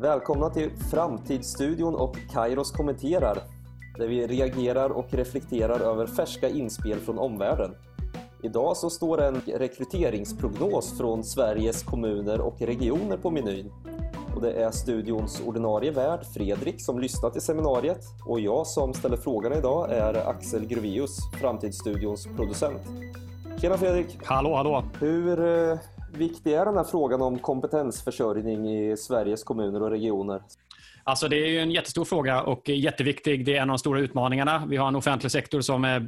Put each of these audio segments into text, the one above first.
Välkomna till Framtidsstudion och Kairos kommenterar där vi reagerar och reflekterar över färska inspel från omvärlden. Idag så står en rekryteringsprognos från Sveriges kommuner och regioner på menyn. Och det är studions ordinarie värd Fredrik som lyssnat till seminariet och jag som ställer frågorna idag är Axel Gruvius, Framtidsstudions producent. Tjena Fredrik! Hallå, hallå! Hur eh, viktig är den här frågan om kompetensförsörjning i Sveriges kommuner och regioner? Alltså det är ju en jättestor fråga och jätteviktig. Det är en av de stora utmaningarna. Vi har en offentlig sektor som eh,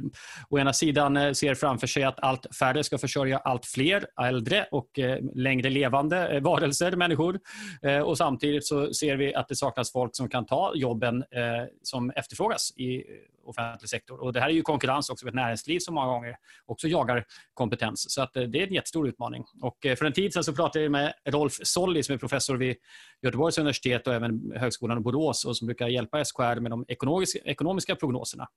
å ena sidan eh, ser framför sig att allt färre ska försörja allt fler äldre och eh, längre levande eh, varelser, människor. Eh, och Samtidigt så ser vi att det saknas folk som kan ta jobben eh, som efterfrågas i offentlig sektor. Och Det här är ju konkurrens också med ett näringsliv som många gånger också jagar kompetens. Så att eh, det är en jättestor utmaning. Och eh, för en tid sedan så pratade jag med Rolf Solli som är professor vid Göteborgs universitet och även Högskolan i Borås och som brukar hjälpa SKR med de ekonomiska, ekonomiska prognoserna.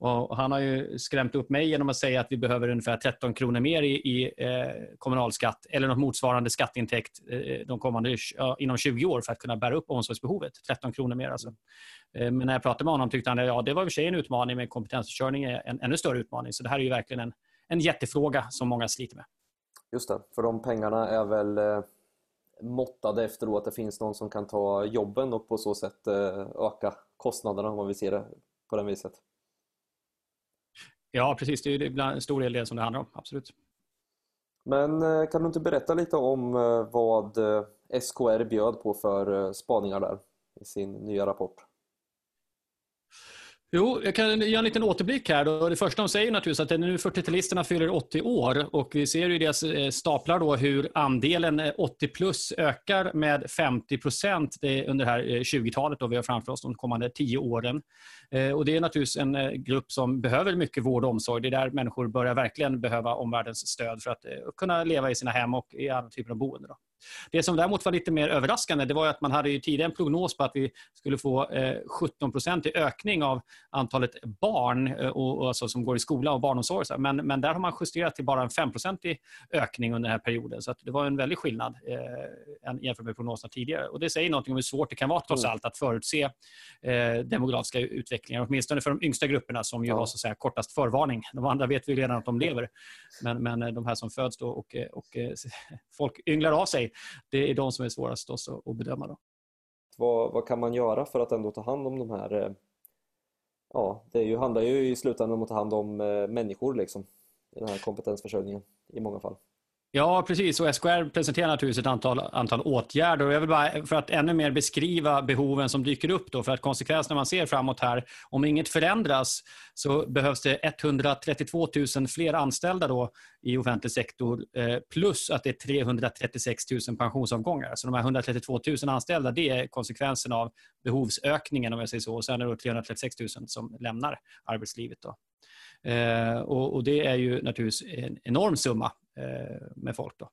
Och han har ju skrämt upp mig genom att säga att vi behöver ungefär 13 kronor mer i, i eh, kommunalskatt eller något motsvarande skatteintäkt eh, de kommande, ja, inom 20 år för att kunna bära upp omsorgsbehovet. 13 kronor mer alltså. Eh, men när jag pratade med honom tyckte han att ja, det var i och för sig en utmaning, men kompetensförsörjning är en ännu större utmaning. Så det här är ju verkligen en, en jättefråga som många sliter med. Just det, för de pengarna är väl eh, måttade efter att det finns någon som kan ta jobben och på så sätt eh, öka kostnaderna om man vill se det på det viset. Ja, precis. Det är en stor del det som det handlar om. Absolut. Men eh, kan du inte berätta lite om eh, vad eh, SKR bjöd på för spaningar där i sin nya rapport? Jo, jag kan göra en liten återblick här. Då. Det första de säger naturligtvis att nu 40-talisterna fyller 80 år och vi ser ju i deras eh, staplar då hur andelen eh, 80 plus ökar med 50 procent eh, under det här 20-talet då vi har framför oss de kommande 10 åren. Och Det är naturligtvis en grupp som behöver mycket vård och omsorg. Det är där människor börjar verkligen behöva omvärldens stöd för att kunna leva i sina hem och i alla typer av boende. Då. Det som däremot var lite mer överraskande det var att man hade ju tidigare en prognos på att vi skulle få 17 i ökning av antalet barn eh, och, och alltså, som går i skola och barnomsorg. Men, men där har man justerat till bara en 5% ökning under den här perioden. Så det var en väldig skillnad eh, jämfört med prognoserna tidigare. Och Det säger något om hur svårt det kan vara trots mm. allt att förutse eh, demografiska utvecklingar. Åtminstone för de yngsta grupperna som ju ja. har så att säga, kortast förvarning. De andra vet vi redan att de lever. Men, men eh, de här som föds då och, och folk ynglar av sig, det är de som är svårast att, att bedöma. Då. Vad, vad, kan man göra för att ändå ta hand om de här eh, ja, det ju, handlar ju i slutändan om att ta hand om eh, människor liksom, i den här kompetensförsörjningen i många fall. Ja, precis. Och SKR presenterar naturligtvis ett antal, antal åtgärder. Och jag vill bara, för att ännu mer beskriva behoven som dyker upp, då, för att konsekvenserna man ser framåt här, om inget förändras så behövs det 132 000 fler anställda då i offentlig sektor, eh, plus att det är 336 000 pensionsavgångar. Så de här 132 000 anställda, det är konsekvensen av behovsökningen, om jag säger så. Och sen är det 336 000 som lämnar arbetslivet. Då. Eh, och, Det är ju naturligtvis en enorm summa Eh, med folk. Då.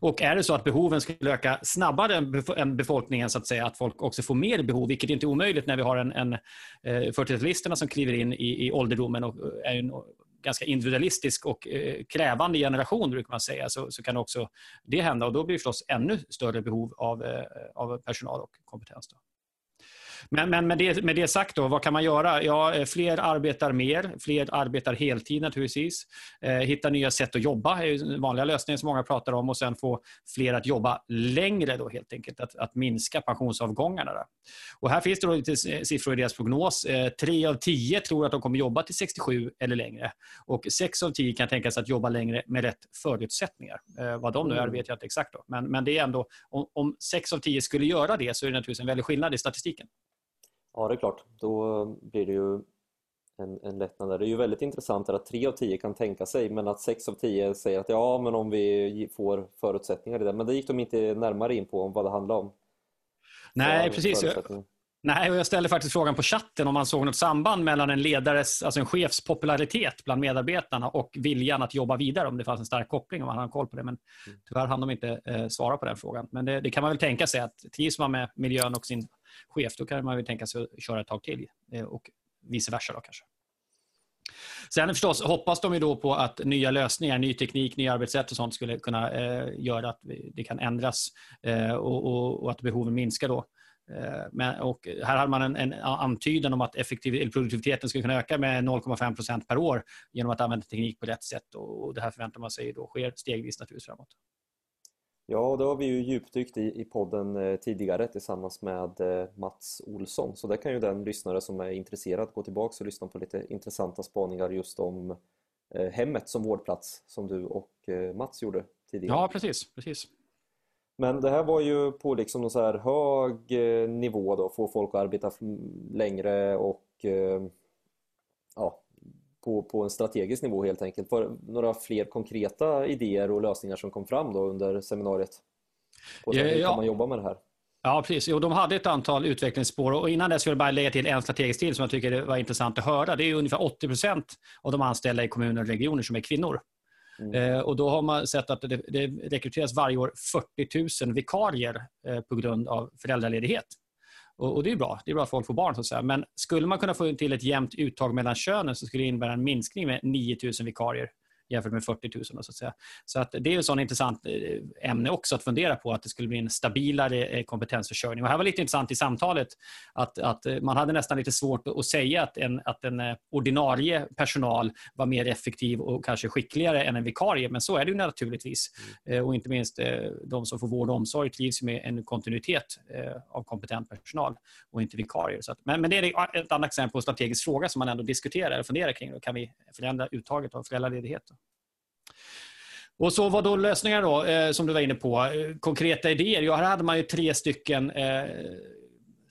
Och är det så att behoven skulle öka snabbare än befolkningen, så att säga, att folk också får mer behov, vilket inte är omöjligt när vi har en, en eh, 40-talisterna som kliver in i, i ålderdomen och är en ganska individualistisk och eh, krävande generation, brukar man säga, så, så kan också det hända. och Då blir det förstås ännu större behov av, eh, av personal och kompetens. Då. Men, men med, det, med det sagt, då, vad kan man göra? Ja, eh, fler arbetar mer, fler arbetar heltid naturligtvis. Eh, hitta nya sätt att jobba är den vanliga lösningen som många pratar om och sen få fler att jobba längre då helt enkelt, att, att minska pensionsavgångarna. Där. Och här finns det då lite siffror i deras prognos. Eh, tre av tio tror att de kommer jobba till 67 eller längre och sex av tio kan tänka sig att jobba längre med rätt förutsättningar. Vad de nu är mm. vet jag inte exakt. Då. Men, men det är ändå, om, om sex av tio skulle göra det så är det naturligtvis en väldig skillnad i statistiken. Ja, det är klart. Då blir det ju en, en lättnad. Det är ju väldigt intressant att 3 av 10 kan tänka sig men att 6 av 10 säger att ja, men om vi får förutsättningar i det. Men det gick de inte närmare in på om vad det handlar om. Nej, precis. Nej, och jag ställde faktiskt frågan på chatten om man såg något samband mellan en ledares, alltså en chefs popularitet bland medarbetarna och viljan att jobba vidare, om det fanns en stark koppling, om man hade koll på det. Men mm. tyvärr hann de inte eh, svara på den frågan. Men det, det, kan man väl tänka sig, att trivs man med miljön och sin chef, då kan man väl tänka sig att köra ett tag till eh, och vice versa då kanske. Sen förstås hoppas de ju då på att nya lösningar, ny teknik, nya arbetssätt och sånt skulle kunna eh, göra att det kan ändras eh, och, och, och, att behoven minskar då. Men, och här hade man en, en antydan om att effektiv, produktiviteten skulle kunna öka med 0,5 procent per år genom att använda teknik på rätt sätt. Och det här förväntar man sig då sker stegvis naturligtvis framåt. Ja, det har vi ju djupdykt i, i podden eh, tidigare tillsammans med eh, Mats Olsson. Så där kan ju den lyssnare som är intresserad gå tillbaka och lyssna på lite intressanta spaningar just om eh, hemmet som vårdplats som du och Mats gjorde tidigare. Ja, precis. precis. Men det här var ju på liksom någon så här hög nivå då, få folk att arbeta längre och ja, på, på en strategisk nivå helt enkelt. Var några fler konkreta idéer och lösningar som kom fram då under seminariet? Och hur kan man jobba med det här? Ja, precis. Jo, de hade ett antal utvecklingsspår och innan dess vill jag bara lägga till en strategisk till som jag tycker var intressant att höra. Det är ungefär 80 procent av de anställda i kommuner och regioner som är kvinnor. Mm. Eh, och då har man sett att det, det rekryteras varje år 40 000 vikarier eh, på grund av föräldraledighet. Och, och, det är bra. Det är bra att folk får barn. Så att säga. Men skulle man kunna få till ett jämnt uttag mellan könen så skulle det innebära en minskning med 9 000 vikarier jämfört med 40 000. Så att, säga. Så att det är ett sånt intressant eh, ämne också att fundera på, att det skulle bli en stabilare eh, kompetensförsörjning. Och här var lite intressant i samtalet att, att eh, man hade nästan lite svårt att säga att en, att en ordinarie personal var mer effektiv och kanske skickligare än en vikarie, men så är det ju naturligtvis. Mm. Och inte minst de som får vård och omsorg trivs med en kontinuitet av kompetent personal och inte vikarier. Så att, men, men det är ett annat exempel på en strategisk fråga som man ändå diskuterar och funderar kring. Då kan vi förändra uttaget av föräldraledighet? Och så var då lösningar då, eh, som du var inne på, eh, konkreta idéer. Ja, här hade man ju tre stycken eh,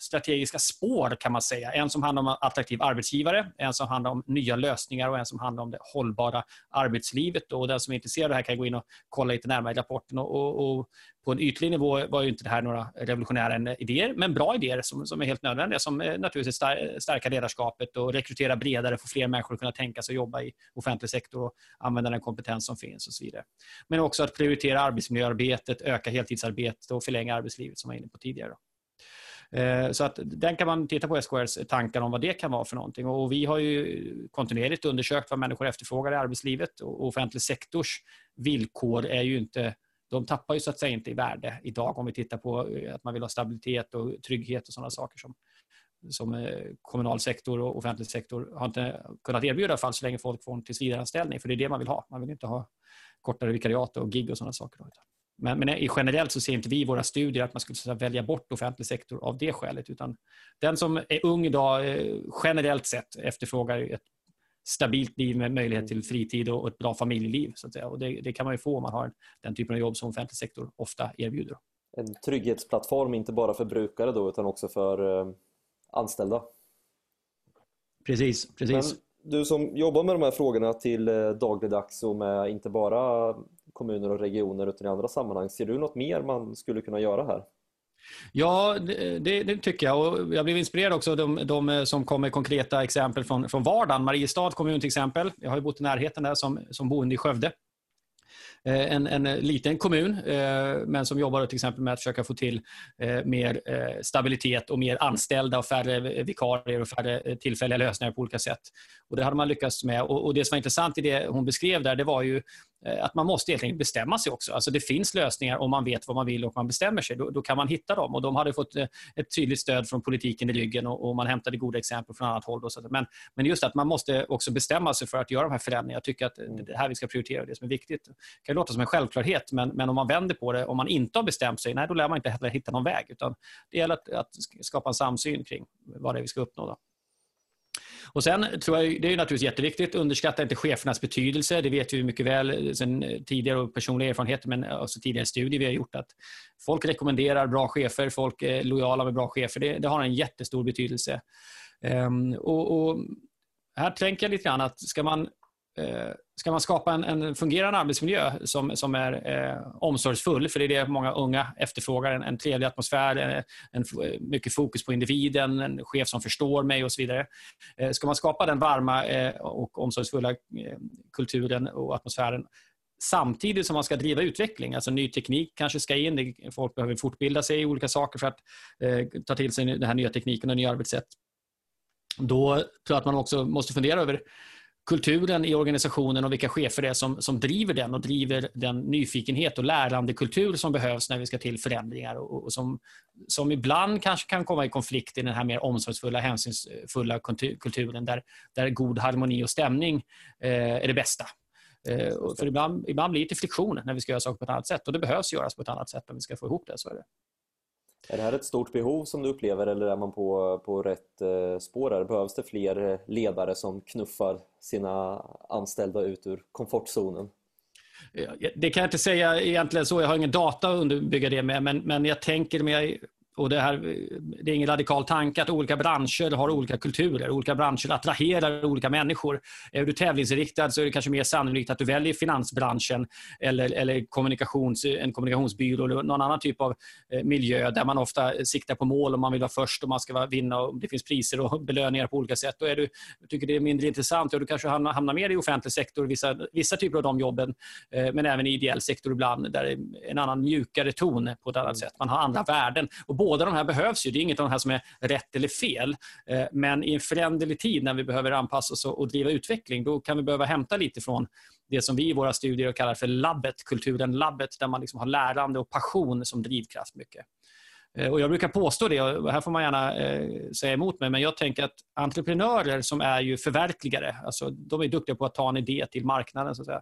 strategiska spår kan man säga. En som handlar om attraktiv arbetsgivare, en som handlar om nya lösningar och en som handlar om det hållbara arbetslivet. Och den som är intresserad av det här kan gå in och kolla lite närmare i rapporten. Och, och, och på en ytlig nivå var ju inte det här några revolutionära idéer, men bra idéer som, som är helt nödvändiga, som eh, naturligtvis stärka ledarskapet och rekrytera bredare, få fler människor att kunna tänka sig att jobba i offentlig sektor och använda den kompetens som finns och så vidare. Men också att prioritera arbetsmiljöarbetet, öka heltidsarbetet och förlänga arbetslivet som jag var inne på tidigare. Då. Eh, så att den kan man titta på SKRs tankar om vad det kan vara för någonting. Och vi har ju kontinuerligt undersökt vad människor efterfrågar i arbetslivet och offentlig sektors villkor är ju inte de tappar ju så att säga inte i värde idag om vi tittar på eh, att man vill ha stabilitet och trygghet och sådana saker som, som eh, kommunal sektor och offentlig sektor har inte kunnat erbjuda i alla fall så länge folk får en tillsvidareanställning. För det är det man vill ha. Man vill inte ha kortare vikariat och gig och sådana saker. Då. Men, men generellt så ser inte vi i våra studier att man skulle välja bort offentlig sektor av det skälet. Utan den som är ung idag eh, generellt sett efterfrågar ett stabilt liv med möjlighet till fritid och ett bra familjeliv. Så att säga. Och det, det kan man ju få om man har den typen av jobb som offentlig sektor ofta erbjuder. En trygghetsplattform, inte bara för brukare då, utan också för eh, anställda. Precis, precis. Men du som jobbar med de här frågorna till eh, dagligdags och med inte bara kommuner och regioner utan i andra sammanhang. Ser du något mer man skulle kunna göra här? Ja, det, det, tycker jag. Och jag blev inspirerad också av de, de, eh, som kom med konkreta exempel från, från vardagen. Mariestad kommun till exempel. Jag har ju bott i närheten där som, som boende i Skövde. Eh, en, en liten kommun, eh, men som jobbar till exempel med att försöka få till mer stabilitet och mer anställda och färre vikarier och färre tillfälliga lösningar på olika sätt. Och Det hade man lyckats med. Och Det som var intressant i det hon beskrev där, det var ju att man måste helt enkelt bestämma sig också. Alltså det finns lösningar om man vet vad man vill och man bestämmer sig. Då, då kan man hitta dem. Och De hade fått eh, ett tydligt stöd från politiken i ryggen och, och man hämtade goda exempel från annat håll. Så men, men just att man måste också bestämma sig för att göra de här förändringarna. Jag tycker att det här vi ska prioritera, det som är viktigt. Det kan låta som en självklarhet, men, men om man vänder på det, om man inte har bestämt sig, nej, då lär man inte heller hitta någon väg. Utan det gäller att, att skapa en samsyn kring vad det är vi ska uppnå. Då. Och Sen tror jag det är naturligtvis jätteviktigt. Underskatta inte chefernas betydelse. Det vet vi mycket väl eh, sen eh, tidigare och personliga erfarenheter men eh, också tidigare studier vi har gjort att folk rekommenderar bra chefer, folk är lojala med bra chefer. Det, det har en jättestor betydelse. Um, och, och, här tänker jag lite grann att ska man Eh, ska man skapa en, en, fungerande arbetsmiljö som, som är eh, omsorgsfull, för det är det många unga efterfrågar, en, en trevlig atmosfär, en, en, eh, mycket fokus på individen, en chef som förstår mig och så vidare. Eh, ska man skapa den varma eh, och omsorgsfulla eh, kulturen och atmosfären samtidigt som man ska driva utveckling. Alltså ny teknik kanske ska in, folk behöver fortbilda sig i olika saker för att eh, ta till sig den här nya tekniken och nya arbetssätt. Då tror jag att man också måste fundera över kulturen i organisationen och vilka chefer det är som, som driver den och driver den nyfikenhet och lärandekultur som behövs när vi ska till förändringar och, och som, som ibland kanske kan komma i konflikt i den här mer omsorgsfulla, hänsynsfulla kulturen där, där god harmoni och stämning eh, är det bästa. Eh, för ibland, ibland blir det friktion när vi ska göra saker på ett annat sätt och det behövs göras på ett annat sätt om vi ska få ihop det. Så är det. Är det här ett stort behov som du upplever eller är man på, på rätt eh, spår? Där? Behövs det fler eh, ledare som knuffar sina anställda ut ur komfortzonen? Det kan jag inte säga egentligen så, jag har ingen data att underbygga det med, men, men jag tänker mig och det, här, det är ingen radikal tanke att olika branscher har olika kulturer. Olika branscher attraherar olika människor. Är du tävlingsinriktad så är det kanske mer sannolikt att du väljer finansbranschen eller, eller kommunikations, en kommunikationsbyrå eller någon annan typ av eh, miljö där man ofta siktar på mål och man vill vara först och man ska vinna och det finns priser och belöningar på olika sätt. Då är du, tycker det är mindre intressant och du kanske hamnar, hamnar mer i offentlig sektor, vissa, vissa typer av de jobben, eh, men även i ideell sektor ibland där det är en annan mjukare ton på ett annat mm. sätt. Man har andra värden. Och båda de här behövs ju. Det är inget av de här som är rätt eller fel. Eh, men i en föränderlig tid när vi behöver anpassa oss och driva utveckling, då kan vi behöva hämta lite från det som vi i våra studier kallar för labbet, kulturen labbet, där man liksom har lärande och passion som drivkraft mycket. Eh, och jag brukar påstå det, och här får man gärna eh, säga emot mig, men jag tänker att entreprenörer som är ju förverkligare, alltså de är duktiga på att ta en idé till marknaden. Så att säga.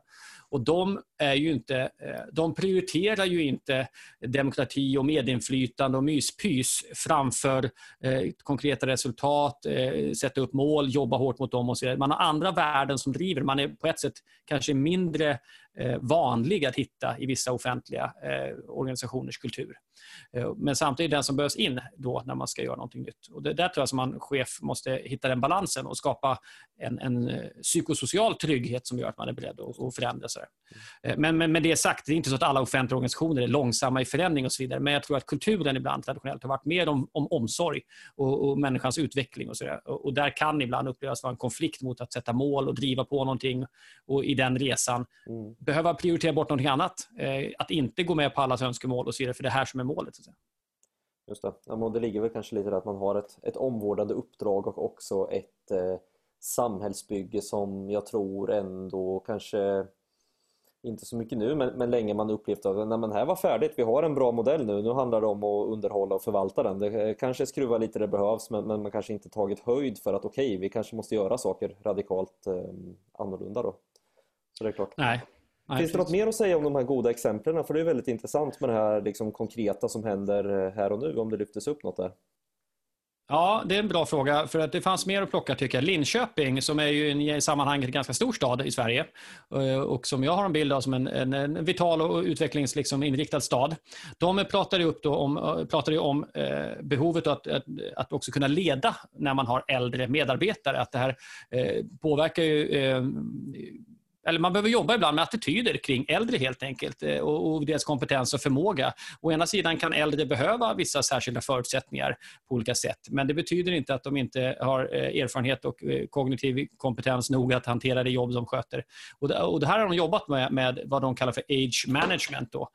Och de, är ju inte, eh, de prioriterar ju inte demokrati och medinflytande och myspys framför eh, konkreta resultat, eh, sätta upp mål, jobba hårt mot dem och så vidare. Man har andra värden som driver. Man är på ett sätt kanske mindre Eh, vanlig att hitta i vissa offentliga eh, organisationers kultur. Eh, men samtidigt den som behövs in då när man ska göra någonting nytt. Och det, där tror jag som man chef måste hitta den balansen och skapa en, en psykosocial trygghet som gör att man är beredd att, förändra sig. Men, men med det sagt, det är inte så att alla offentliga organisationer är långsamma i förändring och så vidare. Men jag tror att kulturen ibland traditionellt har varit mer om, om omsorg och, och människans utveckling. och, så där. Och, och där kan ibland upplevas vara en konflikt mot att sätta mål och driva på någonting och i den resan mm behöva prioritera bort någonting annat. Eh, att inte gå med på allas önskemål och så vidare, för det är här som är målet. Så Just det. Ja, det ligger väl kanske lite i att man har ett, ett omvårdande uppdrag och också ett eh, samhällsbygge som jag tror ändå kanske inte så mycket nu, men, men länge man upplevt att nej, men här var färdigt, vi har en bra modell nu, nu handlar det om att underhålla och förvalta den. Det kanske skruva lite det behövs, men, men man kanske inte tagit höjd för att okej, okay, vi kanske måste göra saker radikalt eh, annorlunda då. Så det är klart. Nej. Nej, Finns det något mer att säga om de här goda exemplen? För det är väldigt intressant med det här liksom, konkreta som händer eh, här och nu, om det lyftes upp något där. Ja, det är en bra fråga. För att Det fanns mer att plocka tycker jag. Linköping, som är ju i sammanhanget en ganska stor stad i Sverige eh, och som jag har en bild av som en, en, en vital och utvecklingsinriktad liksom, stad. De pratade, upp då om, eh, pratade om eh, behovet att, att, att, också kunna leda när man har äldre medarbetare. Att det här eh, påverkar ju eh, eller man behöver jobba ibland med attityder kring äldre helt enkelt eh, och, och deras kompetens och förmåga. Å ena sidan kan äldre behöva vissa särskilda förutsättningar på olika sätt, men det betyder inte att de inte har eh, erfarenhet och eh, kognitiv kompetens nog att hantera det jobb de sköter. Och det, och det här har de jobbat med, med vad de kallar för age management, då,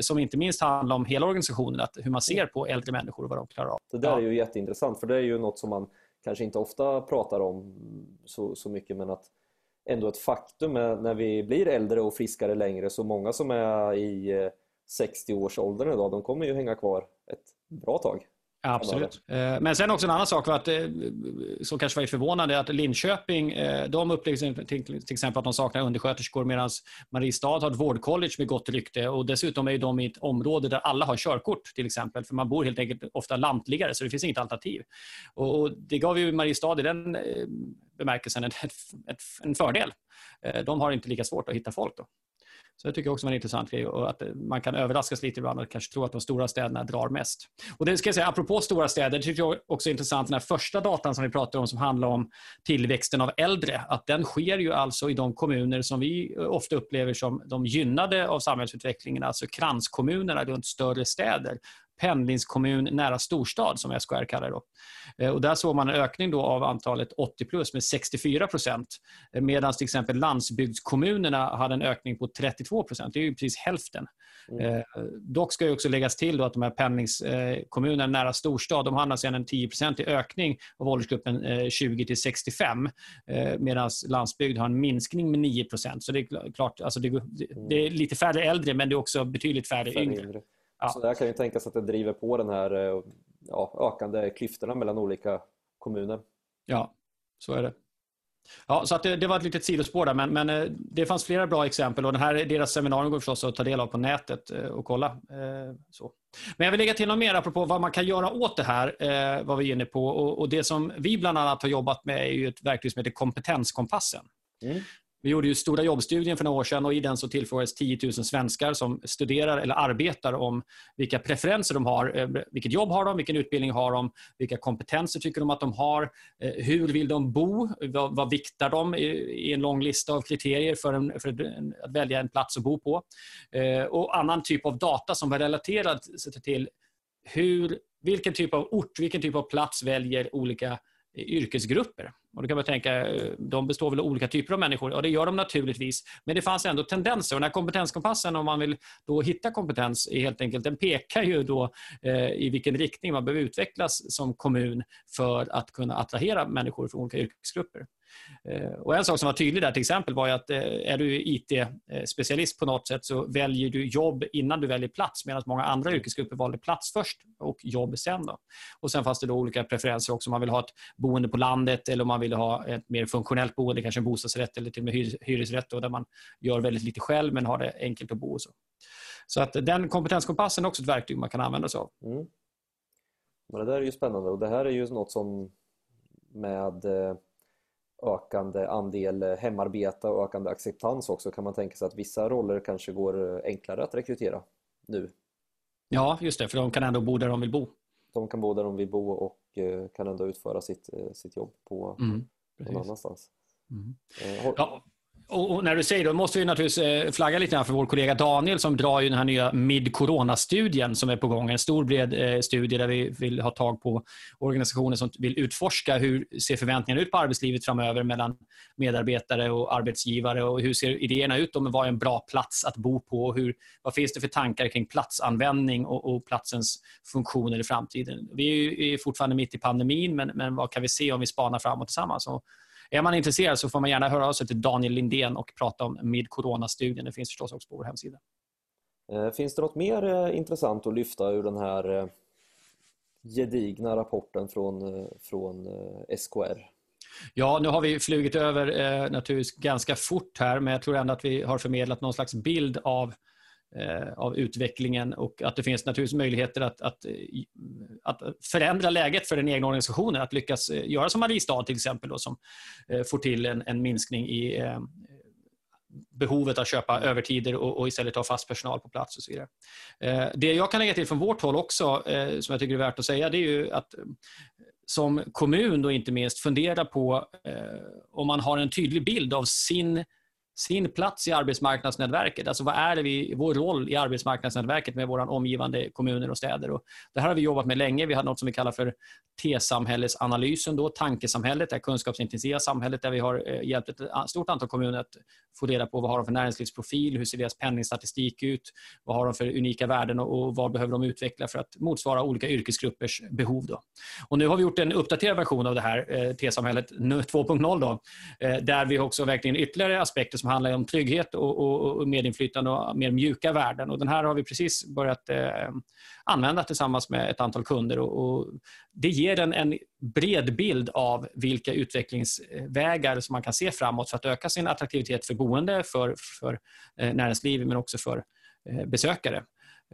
som inte minst handlar om hela organisationen, att hur man ser på äldre människor och vad de klarar av. Det där är ju jätteintressant, för det är ju något som man kanske inte ofta pratar om så, så mycket, men att ändå ett faktum när vi blir äldre och friskare längre så många som är i eh, 60-årsåldern idag de kommer ju hänga kvar ett bra tag. Absolut. Eh, men sen också en annan sak att, eh, som kanske var förvånande att Linköping de upplever till exempel att de saknar undersköterskor medan Mariestad har ett vårdcollege med gott rykte och dessutom är de i ett område där alla har körkort till exempel för man bor helt enkelt ofta lantligare så det finns inget alternativ. Och Det gav ju Mariestad i den bemärkelsen ett, en fördel. Eh, de har inte lika svårt att hitta folk. Då. Så det tycker jag också var en intressant grej och att eh, man kan överraskas lite ibland och kanske tro att de stora städerna drar mest. Och det ska jag säga, apropå stora städer, det tycker jag också är intressant, den här första datan som vi pratar om som handlar om tillväxten av äldre, att den sker ju alltså i de kommuner som vi eh, ofta upplever som de gynnade av samhällsutvecklingen, alltså kranskommunerna runt större städer pendlingskommun nära storstad, som SKR kallar det. Då. Eh, och där såg man en ökning då av antalet 80 plus med 64 procent. Eh, medan till exempel landsbygdskommunerna hade en ökning på 32 procent. Det är ju precis hälften. Mm. Eh, dock ska ju också läggas till då att de här pendlingskommunerna nära storstad de hade sedan en 10 i ökning av åldersgruppen 20 till 65 medan landsbygd har en minskning med 9% Så det är klart, alltså det, det, är lite färre äldre men det är också betydligt färre, färre yngre. yngre. Ja. Så där kan ju tänkas att det driver på den här ja, ökande klyftorna mellan olika kommuner. Ja, så är det. Ja, så att det, det, var ett litet sidospår där, men, men eh, det fanns flera bra exempel och den här, deras seminarium går förstås att ta del av på nätet eh, och kolla. Eh, så. Men jag vill lägga till något mer apropå vad man kan göra åt det här, vad vi är inne på. Och, och det som vi bland annat har jobbat med är ju ett verktyg som heter Kompetenskompassen. Mm. Vi gjorde ju Stora jobbstudien för några år sedan och i den så tillfrågades 10 000 svenskar som studerar eller arbetar om vilka preferenser de har. Eh, vilket jobb har de? Vilken utbildning har de? Vilka kompetenser tycker de att de har? Eh, hur vill de bo? Vad, vad viktar de i en lång lista av kriterier för, en, för att välja en plats att bo på? Eh, och annan typ av data som var relaterad till hur, vilken typ av ort, vilken typ av plats väljer olika yrkesgrupper. Och då kan man tänka, eh, de består väl av olika typer av människor? Och det gör de naturligtvis. Men det fanns ändå tendenser. Och den här kompetenskompassen, om man vill då hitta kompetens, är helt enkelt, den pekar ju då eh, i vilken riktning man behöver utvecklas som kommun för att kunna attrahera människor från olika yrkesgrupper. Eh, och en sak som var tydlig där till exempel var att eh, är du IT-specialist på något sätt så väljer du jobb innan du väljer plats medan många andra yrkesgrupper valde plats först och jobb sen. Då. Och Sen fanns det då olika preferenser också. Om man vill ha ett boende på landet eller om man vill ha ett mer funktionellt boende, kanske en bostadsrätt eller till och med hyresrätt då, där man gör väldigt lite själv men har det enkelt att bo. Så. så att den kompetenskompassen är också ett verktyg man kan använda sig av. Mm. Men det där är ju spännande och det här är ju något som med eh, ökande andel hemarbete och ökande acceptans också kan man tänka sig att vissa roller kanske går enklare att rekrytera nu. Ja, just det, för de kan ändå bo där de vill bo. De kan bo där de vill bo och eh, kan ändå utföra sitt, eh, sitt jobb på mm, någon annanstans. Mm. Har... Ja, och, när du säger det, måste vi naturligtvis eh, flagga lite grann för vår kollega Daniel som drar ju den här nya mid-corona-studien som är på gång. En stor bred eh, studie där vi vill ha tag på organisationer som vill utforska hur ser förväntningarna ut på arbetslivet framöver mellan medarbetare och arbetsgivare och hur ser idéerna ut om vad är en bra plats att bo på och hur, vad finns det för tankar kring platsanvändning och, och platsens funktioner i framtiden. Vi är, ju, är fortfarande mitt i pandemin men, men vad kan vi se om vi spanar framåt tillsammans? Och är man intresserad så får man gärna höra av sig till Daniel Lindén och prata om med Corona-studien. Det finns förstås också på vår hemsida. Eh, finns det något mer eh, intressant att lyfta ur den här eh, gedigna rapporten från, från SKR? Ja, nu har vi flugit över eh, naturligtvis ganska fort här, men jag tror ändå att vi har förmedlat någon slags bild av Eh, av utvecklingen och att det finns naturligtvis möjligheter att, att, eh, att förändra läget för den egna organisationen. Att lyckas eh, göra som Mariestad till exempel då, som får till en, en minskning i behovet att köpa övertider och, och, istället ha fast personal på plats och så vidare. Det jag kan lägga till från vårt håll också, som jag tycker är värt att säga, det är ju att som kommun då inte minst fundera på om man har en tydlig bild av sin sin plats i arbetsmarknadsnätverket. Alltså vad är det vi, vår roll i arbetsmarknadsnätverket med våra omgivande kommuner och städer. Och det här har vi jobbat med länge. Vi har något som vi kallar för T-samhällesanalysen, då, tankesamhället, det kunskapsintensiva samhället där vi har eh, hjälpt ett stort antal kommuner att få reda på vad har de för näringslivsprofil, hur ser deras penningstatistik ut, vad har de för unika värden och vad behöver de utveckla för att motsvara olika yrkesgruppers behov. Då. Och nu har vi gjort en uppdaterad version av det här eh, T-samhället 2.0 eh, där vi också verkligen ytterligare aspekter som handlar om trygghet och, och, medinflytande och mer mjuka värden. Och den här har vi precis börjat eh, använda tillsammans med ett antal kunder. Och, det ger den en, bred bild av vilka utvecklingsvägar som man kan se framåt för att öka sin attraktivitet för boende, för, för eh, näringsliv men också för eh, besökare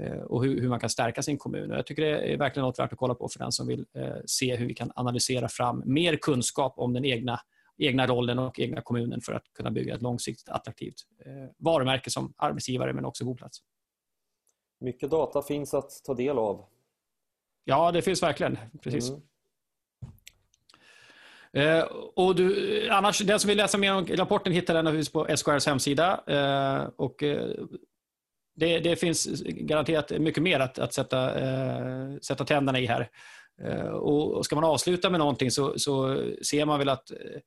eh, och hur, hur, man kan stärka sin kommun. Jag tycker det är verkligen något värt att kolla på för den som vill se hur vi kan analysera fram mer kunskap om den egna egna rollen och egna kommunen för att kunna bygga ett långsiktigt attraktivt varumärke som arbetsgivare men också boplats. Mycket data finns att ta del av. Ja, det finns verkligen. Precis. Mm. Eh, och du, annars, den som vill läsa mer om rapporten hittar den naturligtvis på SKRs hemsida. Eh, och, eh, det, det, finns garanterat mycket mer att, att sätta, eh, sätta tänderna i här. Eh, och ska man avsluta med någonting så, så ser man väl att eh,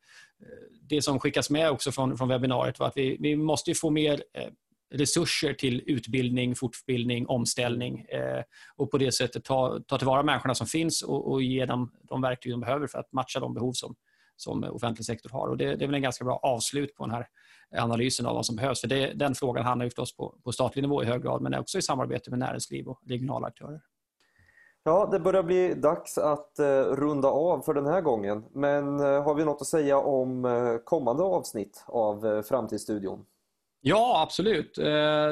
det som skickas med också från, från webbinariet var att vi, vi måste få mer eh, resurser till utbildning, fortbildning, omställning eh, och på det sättet ta, ta tillvara människorna som finns och, och, ge dem de verktyg de behöver för att matcha de behov som, som offentlig sektor har. Och det, det är väl en ganska bra avslut på den här analysen av vad som behövs. För det, Den frågan handlar ju förstås på, på statlig nivå i hög grad men också i samarbete med näringsliv och regionala aktörer. Ja, det börjar bli dags att eh, runda av för den här gången. Men eh, har vi något att säga om eh, kommande avsnitt av Framtidsstudion? Ja, absolut. Eh,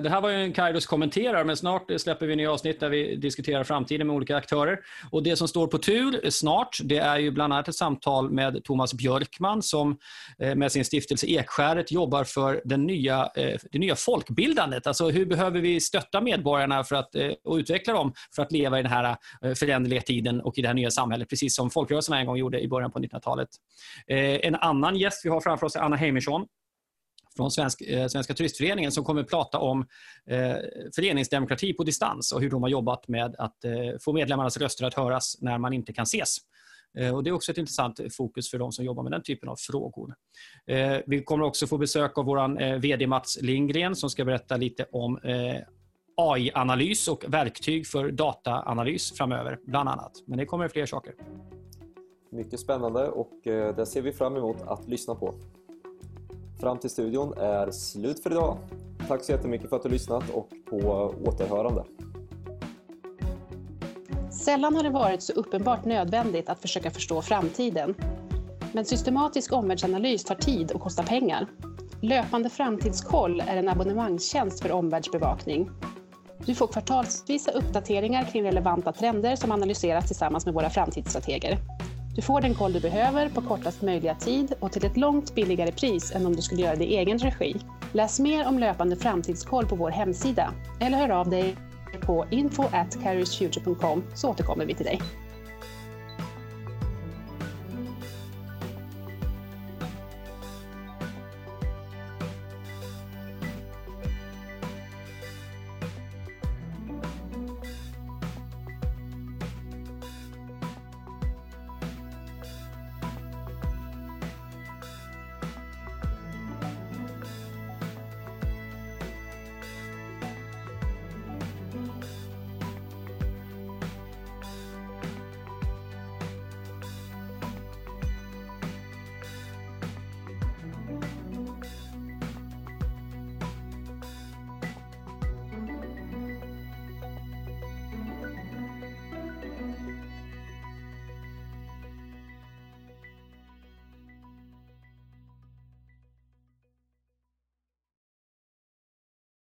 det här var ju en Kairos kommenterar, men snart släpper vi nya avsnitt där vi diskuterar framtiden med olika aktörer. Och Det som står på tur snart, det är ju bland annat ett samtal med Thomas Björkman som eh, med sin stiftelse Ekskäret jobbar för den nya, eh, det nya folkbildandet. Alltså hur behöver vi stötta medborgarna för att, och utveckla dem för att leva i den här föränderliga tiden och i det här nya samhället, precis som folkrörelserna en gång gjorde i början på 1900-talet. En annan gäst vi har framför oss är Anna Heimersson från Svensk, eh, Svenska turistföreningen som kommer att prata om eh, föreningsdemokrati på distans och hur de har jobbat med att eh, få medlemmarnas röster att höras när man inte kan ses. Eh, och det är också ett intressant fokus för de som jobbar med den typen av frågor. Eh, vi kommer också få besök av vår eh, VD Mats Lindgren som ska berätta lite om eh, AI-analys och verktyg för dataanalys framöver, bland annat. Men det kommer fler saker. Mycket spännande och eh, det ser vi fram emot att lyssna på. Fram till studion är slut för idag. Tack så jättemycket för att du lyssnat och på återhörande. Sällan har det varit så uppenbart nödvändigt att försöka förstå framtiden. Men systematisk omvärldsanalys tar tid och kostar pengar. Löpande framtidskoll är en abonnemangstjänst för omvärldsbevakning. Du får kvartalsvisa uppdateringar kring relevanta trender som analyseras tillsammans med våra framtidsstrateger. Du får den koll du behöver på kortast möjliga tid och till ett långt billigare pris än om du skulle göra det i egen regi. Läs mer om löpande framtidskoll på vår hemsida eller hör av dig på info så återkommer vi till dig.